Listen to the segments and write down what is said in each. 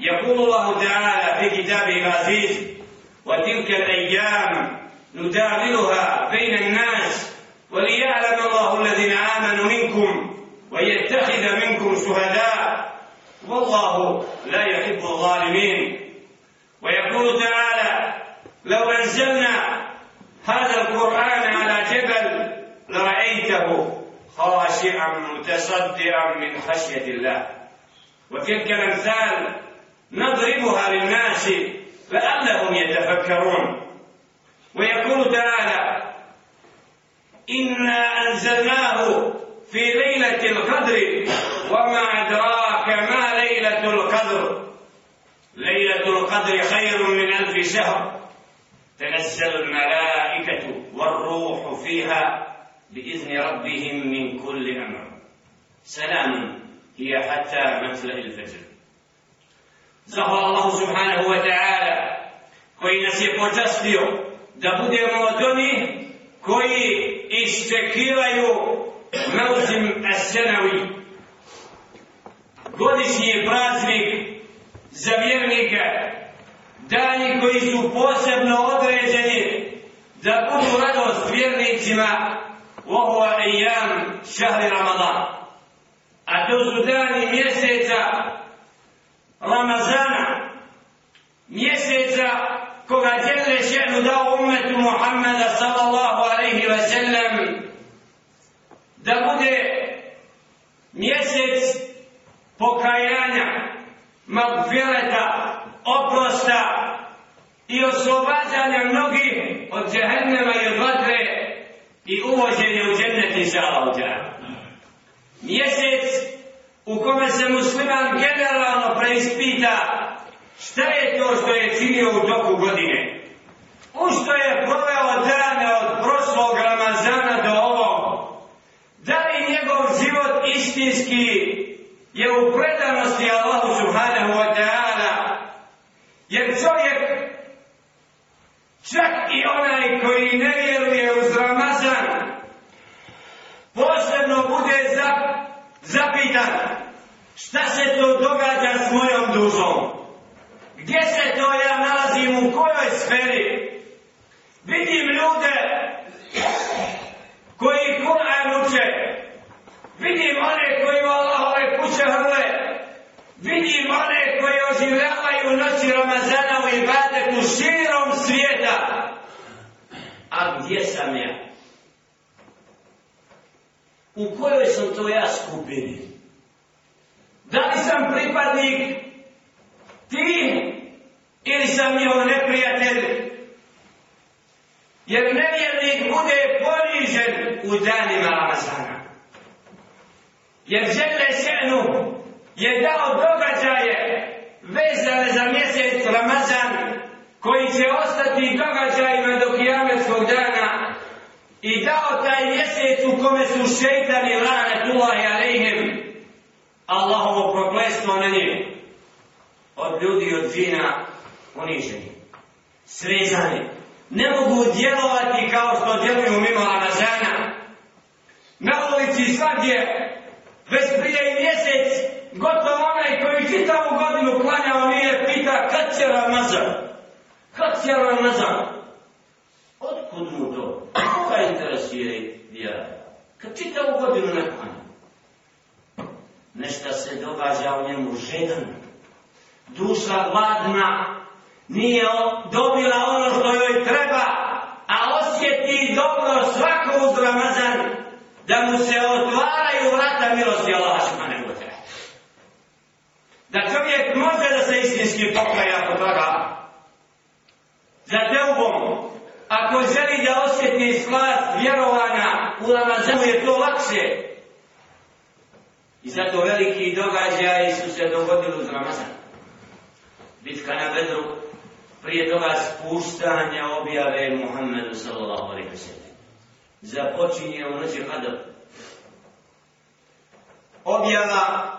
يقول الله تعالى في كتابه العزيز وتلك الأيام نداولها بين الناس وليعلم الله الذين آمنوا منكم ويتخذ منكم شهداء. والله لا يحب الظالمين. ويقول تعالى لو أنزلنا هذا القرآن على جبل لرأيته خاشعا متصدعا من خشية الله. وتلك الأمثال نضربها للناس لعلهم يتفكرون. ويقول تعالى إنا أنزلناه في ليلة القدر وما أدراك ما ليلة القدر. ليلة القدر خير من ألف شهر. تنزل الملائكة والروح فيها بإذن ربهم من كل أمر. سلام هي حتى مطلع الفجر. زهر الله سبحانه وتعالى koji nas je počastio da budemo od onih koji iščekivaju Mauzim Asenavi godišnji praznik za vjernike dani koji su posebno određeni da budu radost vjernicima وهو أيام شهر رمضان أتوز داني ميسيتا Ramazana, mjeseca koga djelje šehnu dao umetu Muhammeda sallallahu alaihi wa sallam, da bude mjesec pokajanja, magfireta, oprosta i oslobađanja mnogih od džehennema i od vatre i uvođenje u džennet i sallam. Mjesec u kome se musliman generalno preispita šta je to što je činio u toku godine. U što je proveo dane od prošlog Ramazana do ovog. Da li njegov život istinski je u predanosti Allahu subhanahu wa ta'ala. Jer čovjek čak i onaj koji ne vjeruje uz Ramazan posebno bude za, zapitan šta se to događa s mojom dušom gdje se to ja nalazim u kojoj sferi vidim ljude koji Kur'an uče vidim one koji u Allahove kuće hrle vidim one koji oživljavaju noći Ramazana u ibadetu širom svijeta. A gdje sam ja? U kojoj sam to ja skupini? Da li sam pripadnik ti ili sam njihov neprijatelj? Jer nevjernik bude ponižen u danima Ramazana. Jer žele še'nu je dao događaje vezane za mjesec Ramazan koji će ostati događajima do kijametskog dana i dao taj mjesec u kome su šeitani lane tullahi alejhim Allahovo proklestvo na njih od ljudi od džina uniženi srezani ne mogu djelovati kao što djeluju mimo Ramazana na ulici svadje već prije i mjesec gotovo onaj koji čitavu godinu klanjao nije pita kad će Ramazan? Kad će Ramazan? Otkud mu to? Koga interesuje vjera? Kad čitavu godinu ne klanja? Nešto se događa u njemu žedan. Duša gladna nije dobila ono što joj treba, a osjeti dobro svako uz Ramazan da mu se otvaraju vrata milosti Allaha subhanahu wa da čovjek može da se istinski pokaja po toga. Za teubom, ako želi da osjeti slast vjerovanja u Ramazanu je to lakše. I zato veliki događaji su se dogodili uz Ramazan. Bitka na Bedru, prije toga spuštanja objave Muhammedu sallallahu alaihi wa sallam. Započinje u noći Hadar. Objava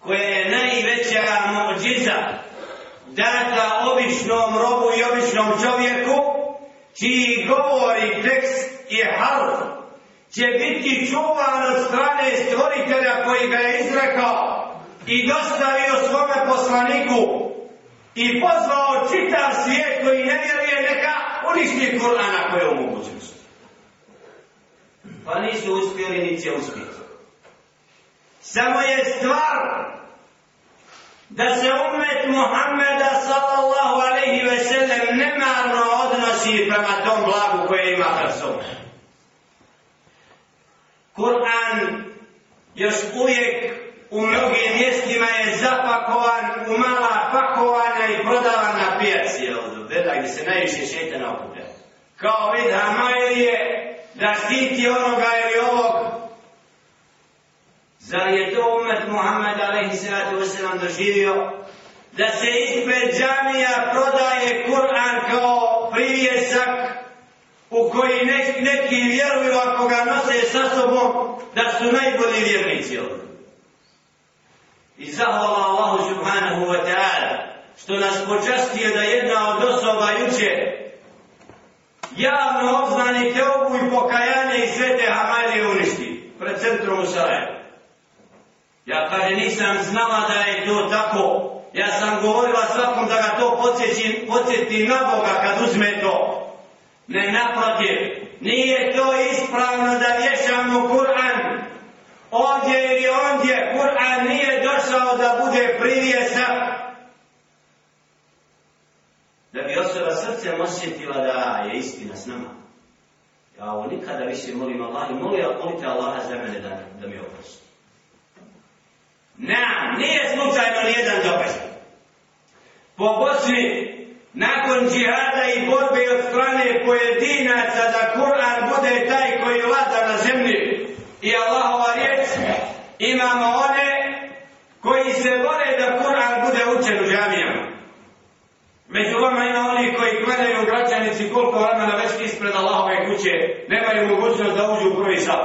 koja je najveća mođiza data običnom robu i običnom čovjeku, čiji govori tekst i harf će biti čuvan od strane stvoritelja koji ga je izrekao i dostavio svome poslaniku i pozvao čitav svijet koji ne vjeruje neka uništi Kur'an ako je u mogućnosti. Pa nisu uspjeli, ni će uspjeti. Samo je stvar da se umet Muhammeda sallallahu alaihi ve sellem nemarno odnosi prema tom blagu koje ima pred. Kur'an još uvijek u mnogim mjestima je zapakovan u mala pakovana i prodavan na pijaci, jel, veda gdje se najviše šeitana okuplja. Kao vid Hamailije da štiti onoga ili ovog. Zar je to umet Muhammed a.s. doživio da se ispred džamija prodaje Kur'an kao privjesak u koji neki vjeruju ako ga nose sa sobom da su najbolji vjernici ovdje. I zahvala Allahu subhanahu wa ta'ala što nas počastio da jedna od osoba juče javno obznani teobu i pokajanje i sve te hamalije uništi pred centrom u Ja kaže nisam znala da je to tako. Ja sam govorila svakom da ga to podsjeći, podsjeti na Boga kad uzme to. Ne naprotiv, nije to ispravno da vješamo Kur'an ovdje ili ondje. Kur'an nije došao da bude privjesa. Da bi osoba srcem osjetila da je istina s nama. Ja ovo nikada više molim Allah i molim, molite Allaha za mene da, da mi oprosti. Na, nije slučajno nijedan događaj. Po Bosni nakon džihada i borbe od strane pojedinaca da Kur'an bude taj koji vlada na zemlji i Allahova riječ, imamo one koji se vole da Kur'an bude učen u džamijama. Među vama ima oni koji gledaju građanici koliko vremena već ispred Allahove kuće, nemaju mogućnost da uđu u prvi sal.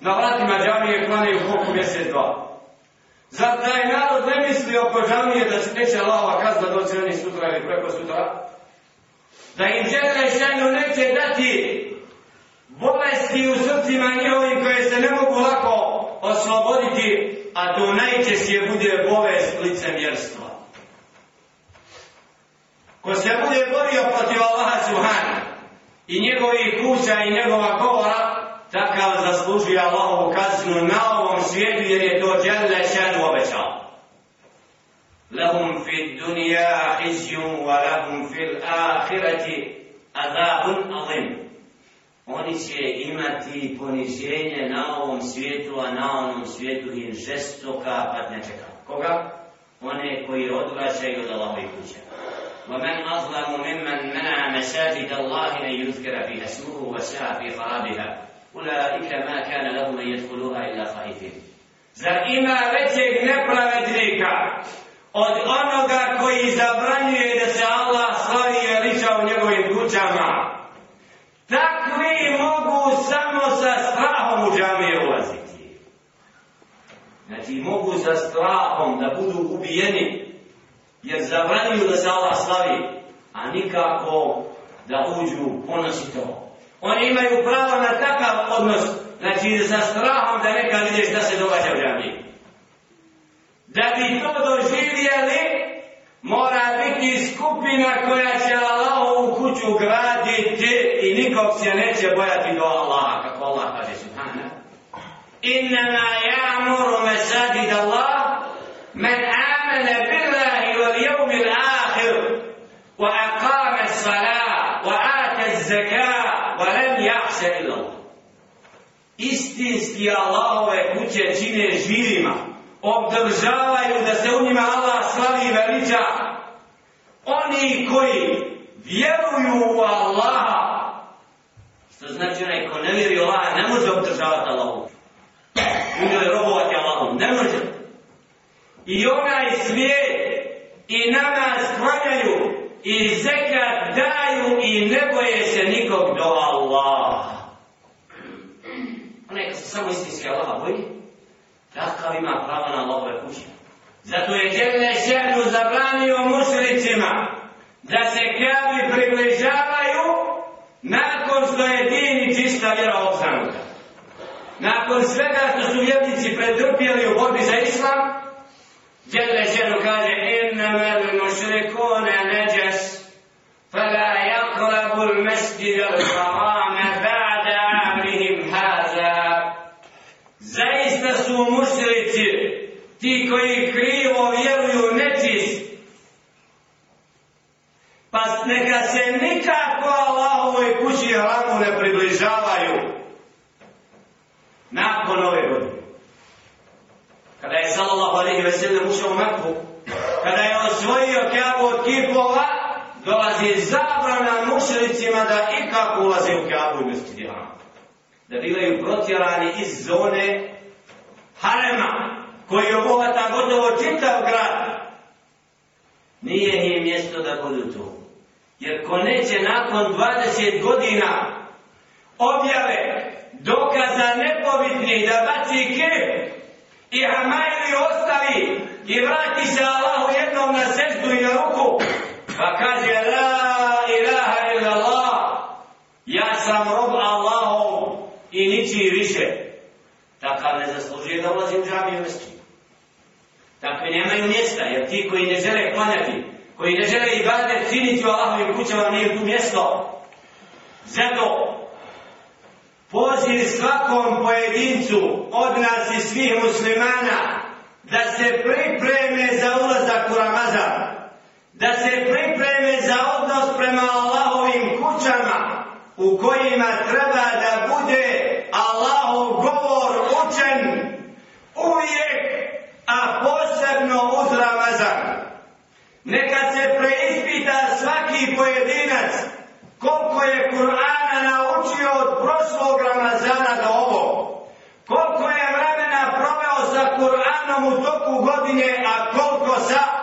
Na vratima džamije klanaju koliko mjesec dva. Zar taj narod ne misli oko džamije da se neće Allahova kazna doći oni sutra ili preko sutra? Da im i šajnu neće dati bolesti u srcima njihovim koje se ne mogu lako osloboditi, a to najčešće bude bolest licemjerstva. Ko se bude borio protiv Allaha Subhana i njegovih kuća i njegova govora, takav zaslužuje Allahovu kaznu na ovom svijetu jer je to djelle šanu obećao. Lahum fi dunja hizjum wa lahum fil ahireti azabun azim. Oni će imati poniženje na ovom svijetu, a na onom svijetu im žestoka patnja čeka. Koga? One koji odvraćaju od Allahove kuće. ومن أظلم ممن منع مساجد الله أن يذكر فيها اسمه وسعى في خرابها أولئك ma كان لهم أن يدخلوها إلا خائفين Zar ima većeg nepravednika od onoga koji zabranjuje da se Allah slavi i veliča u njegovim kućama? Takvi mogu samo sa strahom u džame ulaziti. Znači mogu sa strahom da budu ubijeni jer zabranjuju da se Allah slavi, a nikako da uđu ponosito. Oni imaju pravo na takav odnos, znači sa strahom da neka vidiš šta se događa u džami. Da bi to doživjeli, mora biti skupina koja će Allahovu kuću graditi i nikog se neće bojati do Allaha, kako Allah kaže subhana. Innama ja'muru mesajid Allah, men amene billahi wal jevmi l'akhir, wa aqame salat, wa zeka wa lem jahše ilo. Istinski Allahove kuće čine živima. Obdržavaju da se u njima Allah slavi veliča. Oni koji vjeruju u Allaha. Što znači onaj ko ne vjeruje u Allaha ne može obdržavati Allahom. U njoj robovati Allahu. Ne može. I onaj svijet i nama sklanjaju i zekat daju i ne boje se nikog do Allah. Onaj kad se samo istinski Allah boji, takav ima pravo na Allahove kuće. Zato je Đerne Šernu zabranio mušlicima da se kabi približavaju nakon što je din i čista vjera obzanuta. Nakon svega što su vjernici pretrpjeli u borbi za islam, Đerne Šernu kaže innama al-mushrikuna فلا yaqrabu المسجد الحرام al-haram ba'da amrihim hadha Zaista su mušrici ti koji krivo vjeruju nečist pa neka se nikako Allahovoj kući hramu ne približavaju. Nakon ove godine. Kada je sallallahu alaihi ve sellem ušao u Meku, kada je osvojio Kjabu od kipova, dolazi zabrana mušericima da ikako ulaze u Kaabu i mesti Da bivaju protjerani iz zone Harema, koji obuhata gotovo čitav grad. Nije im mjesto da budu tu. Jer ko neće nakon 20 godina objave dokaza nepobitni da baci kip i Hamajli ostavi i vrati se Allahu jednom na seždu i na ruku pa kaže La ilaha illa Allah ja sam rob Allahov i niči više. Takav ne zaslužuje da ulazi u džamiju mesti takvi nemaju mjesta jer ti koji ne žele klanjati koji ne žele i bade činiti u Allahovim kućama nije tu mjesto. Zato poziv svakom pojedincu od nas i svih muslimana da se pripreme za ulazak u Ramazan, da se pripreme za odnos prema Allahovim kućama u kojima treba da bude Allahov govor učen uvijek, a posebno uz Ramazan. Neka se preispita svaki pojedinac koliko je Kur'ana naučio od prošlog Ramazana do ovo. Koliko je vremena proveo sa Kur'anom u toku godine, a koliko sa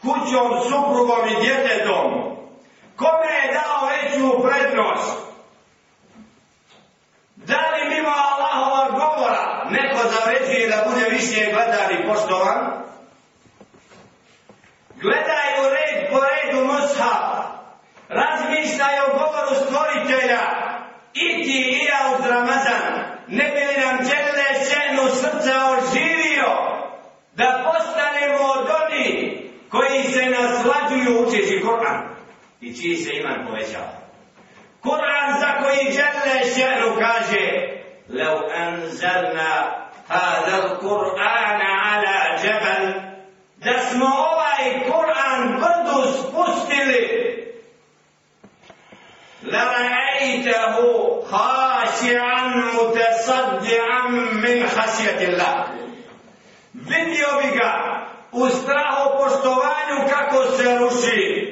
kućom, suprugom i djetetom. Kome je dao veću prednost? Da li mimo Allahova govora neko zavređuje da bude više gledan i poštovan? Gledaj u red po redu Moshab razmišljaj o govoru stvoritelja i ti i ja uz Ramazan ne bi li nam čele šenu srca oživio da postanemo od onih koji se naslađuju učeći Kur'an i čiji se iman povećava. Kur'an za koji djelile ženu kaže لو أنزلنا هذا القرآن على جبل da smo ovaj Kur'an brdu spustili لرأيته خاشعا متصدعا من خشية الله vidio bi ga u strahu poštovanju kako se ruši.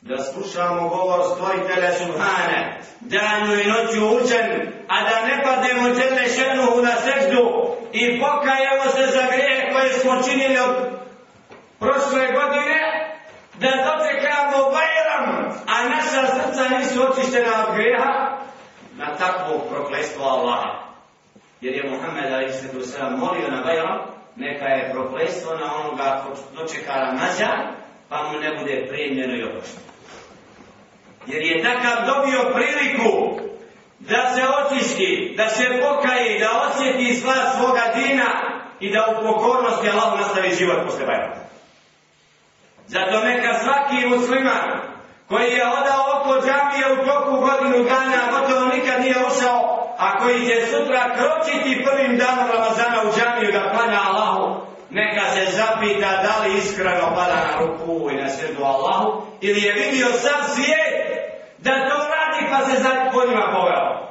Da slušamo govor stvoritelja Subhane, danju i noću učen, a da ne padnemo tele šenuhu na seždu i pokajemo se za grehe koje smo činili od prošle godine, da dočekamo Bajram, a naša srca nisu očištena od greha, na takvog proklestvo Allaha. Jer je Muhammed a.s. molio na Bajram, neka je proklestvo na onoga ko dočeka Ramazan, pa mu ne bude primljeno i oprošteno. Jer je takav dobio priliku da se očisti, da se pokaje, da osjeti sva svoga dina i da u pokornosti Allah nastavi život posle Bajrama. Zato neka svaki musliman koji je odao oko džamije u toku godinu dana, gotovo nikad nije ušao, a koji će sutra kročiti prvim danom Ramazana u džamiju da planja Allahu, neka se zapita da li iskreno pada na ruku i na sredu Allahu, ili je vidio sam svijet da to radi pa se za konjima poveo.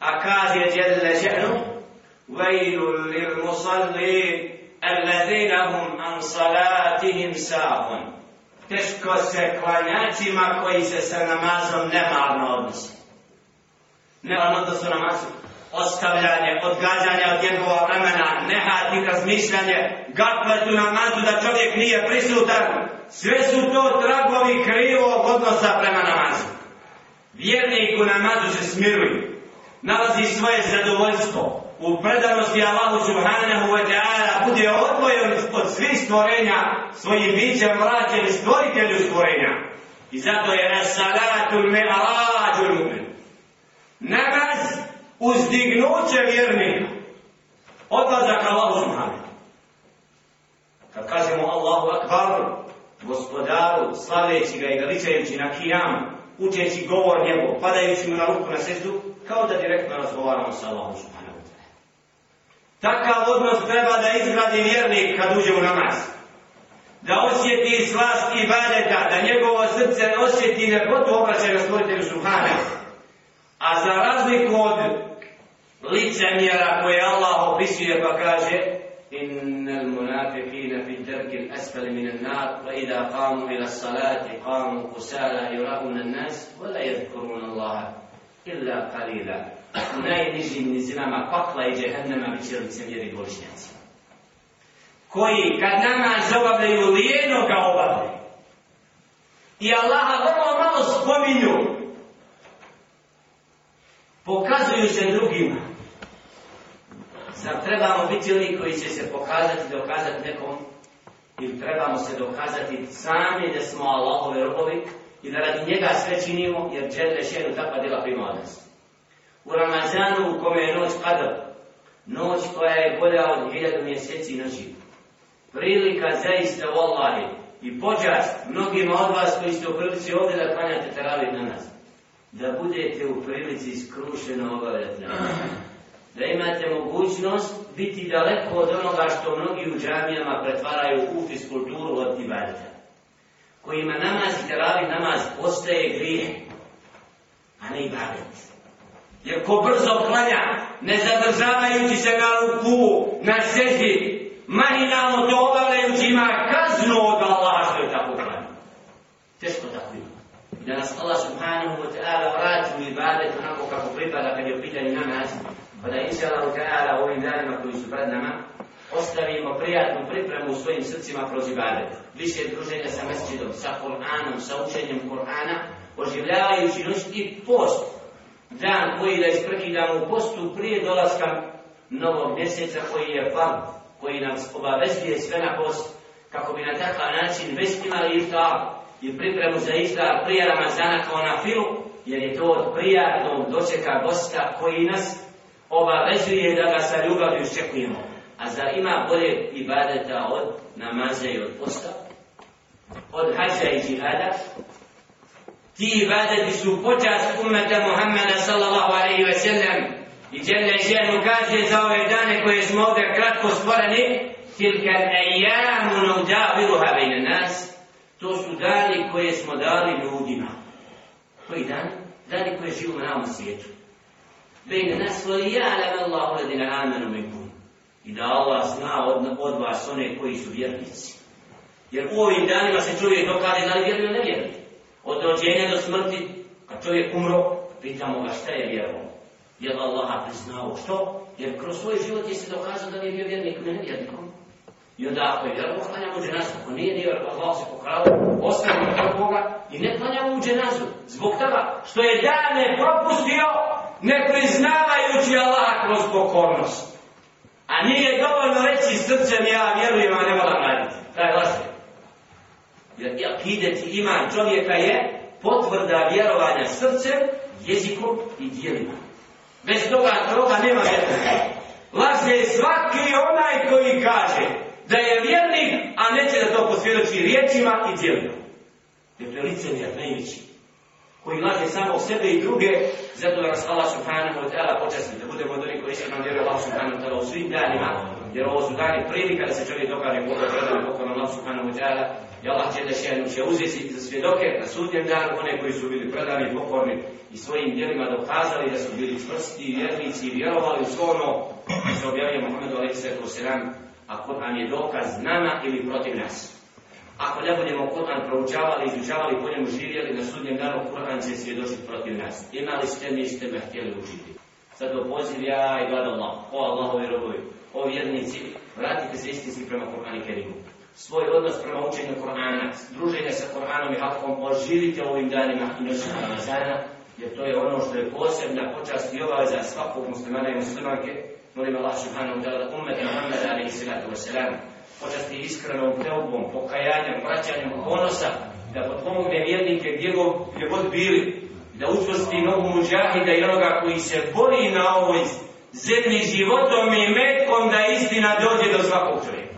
A kaže Jelle Žehnu, vejlu lil musallin, الذين هم عن صلاتهم ساهون teško se klanjačima koji se sa namazom nemarno odnose. Nemarno su namazu. Ostavljanje, odgađanje od njegova vremena, nehati razmišljanje, gafletu namazu da čovjek nije prisutan. Sve su to tragovi krivog odnosa prema namazu. Vjernik u namazu se smiruju. Nalazi svoje zadovoljstvo, u predanosti Allahu subhanahu wa ta'ala bude odvojen od svih stvorenja svojim bićem vraćen stvoritelju stvorenja. I zato je as-salatu al-mi'raju mu'min. Namaz uzdignuće vjernika. Odlazak Allahu subhanahu. Kad kažemo Allahu akbar, gospodaru, slaveći ga i veličajući na kijamu učeći govor njegov, padajući mu na ruku na sestu kao da direktno razgovaramo sa Allahom subhanahu. Takav odnos treba da izgradi vjernik kad uđe u namaz. Da osjeti slast i badeta, da njegovo srce osjeti nepotu obraćaja stvoritelju subhanahu. A za razliku od licemjera koje Allah opisuje pa kaže إن المنافقين في الدرك الأسفل من النار وإذا قاموا إلى الصلاة قاموا كسالى يراؤون الناس ولا يذكرون الله إلا قليلا najnižim nizinama pakla i džehennema bit će licemjeri bošnjaci. Koji kad namaz obavljaju lijeno ga obavljaju. I Allaha vrlo malo spominju. Pokazuju se drugima. Zar trebamo biti oni koji će se pokazati, dokazati nekom? Ili trebamo se dokazati sami da smo Allahove robovi i da radi njega sve činimo, jer dželle šenu takva djela prima od nas. U Ramazanu u kome je noć kadar, noć koja je bolja od hiljadu mjeseci noći, prilika zaista u Allahi i počast mnogima od vas koji ste u prilici ovdje da klanjate teravih na nas, da budete u prilici skrušeno obavljati na nas da imate mogućnost biti daleko od onoga što mnogi u džamijama pretvaraju u fiskulturu od ibadeta. Kojima namaz i teravih namaz postaje grijeh, a ne ibadet. Jer ko brzo klanja, ne zadržavajući se na ruku, na seždi, mahinalno to obavljajući ima kaznu od Allaha što je tako klanja. Teško tako ima. I da nas Allah subhanahu wa ta'ala vrati u ibadet onako kako pripada kad je u pitanju namaz, Pa da inša Allah ta'ala ovim danima koji su pred nama, ostavimo prijatnu pripremu u svojim srcima kroz ibadet. Više druženja sa mesečidom, sa Kur'anom, sa učenjem Kur'ana, oživljavajući noć i post. Dan koji da isprekidamo u postu prije dolaska novog mjeseca koji je fal, koji nam obavezuje sve na post, kako bi na takav način već imali iftar i pripremu za iftar prije Ramazana kao na filu, jer je to od prijatnog dočeka gosta koji nas obavezuje da ga sa ljubavlju iščekujemo. A zar ima bolje ibadeta od namaza i od posta? Od hađa i džihada? Ti ibadeti su počast umeta Muhammeda sellem i Jelle Jelle kaže za ove dane koje smo ovdje kratko stvoreni tilka ejamu nauda biluha nas. To su dani koje smo dali ljudima. Koji dan? dani koje živu na ovom svijetu. Bejna nas voli ja lam Allahu ladina amenu minkum. I da Allah zna od, od vas one koji su vjernici. Jer u ovim danima se čovjek dokade da li vjeruje ili ne vjeruje. Od rođenja do smrti kad čovjek umro pitamo ga šta je vjerovo Je Allaha Allah priznao što? Jer kroz svoj život je se dokazao da nije bio vjernik ne vjernikom. I onda ako je vjerovo, klanjamo u dženazu. Ako nije nije vjerovo, Allah se pokrao, ostavimo tog Boga i ne klanjamo u dženazu. Zbog toga što je dane propustio ne priznavajući Allah kroz pokornost. A nije dovoljno reći srcem ja vjerujem, a ne volam raditi. Taj laže. Jer akidet iman čovjeka je potvrda vjerovanja srcem, jezikom i dijelima. Bez toga toga nema vjerovanja. Laže svaki onaj koji kaže da je vjernik, a neće da to posvjedoči riječima i djelima. Jer to je najveći. Koji laže samo sebe i druge, zato da nas Allah subhanahu wa ta'ala počasni, da budemo od onih koji iskreno vjeruje Allah subhanahu wa ta'ala u svim danima, jer ovo su dani prilika da se čovjek dokane Boga predane pokorom Allah subhanahu wa ta'ala, i Allah će da šehanu će uzeti za svjedoke na sudnjem danu, one koji su bili predani i pokorni i svojim djelima dokazali da su bili čvrsti, vjernici i vjerovali u svo ono što se objavio Muhammedu a.s a Kur'an je dokaz nama ili protiv nas. Ako ne budemo Kur'an proučavali, izučavali, po njemu živjeli, na sudnjem danu Kur'an će svjedočiti protiv nas. Imali ste, niste me htjeli učiti. Sad opoziv ja i gleda Allah, o Allahovi robovi, o vjernici, vratite se istinski prema Kur'an i Kerimu. Svoj odnos prema učenju Kur'ana, druženje sa Kur'anom i hakom, oživite ovim danima i noćima Ramazana, jer to je ono što je posebna počast i obaveza svakog muslimana i muslimanke, molim Allah subhanahu wa ta'ala ummet Muhammed alaihi sallatu wa sallam, počasti iskrenom teobom, pokajanjem, vraćanjem ponosa da potpomogne vjernike gdje, go, gdje god bili da učvrsti nogu muđahida i onoga koji se bori na ovoj zemlji životom i metkom da istina dođe do svakog čovjeka.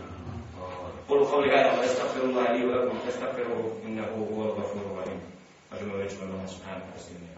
Kulu kavli gajra, estagfirullahi li u lakum, estagfiruhu, innahu huwa gafuru rahim. Možemo reći Allah subhanahu wa ta'ala.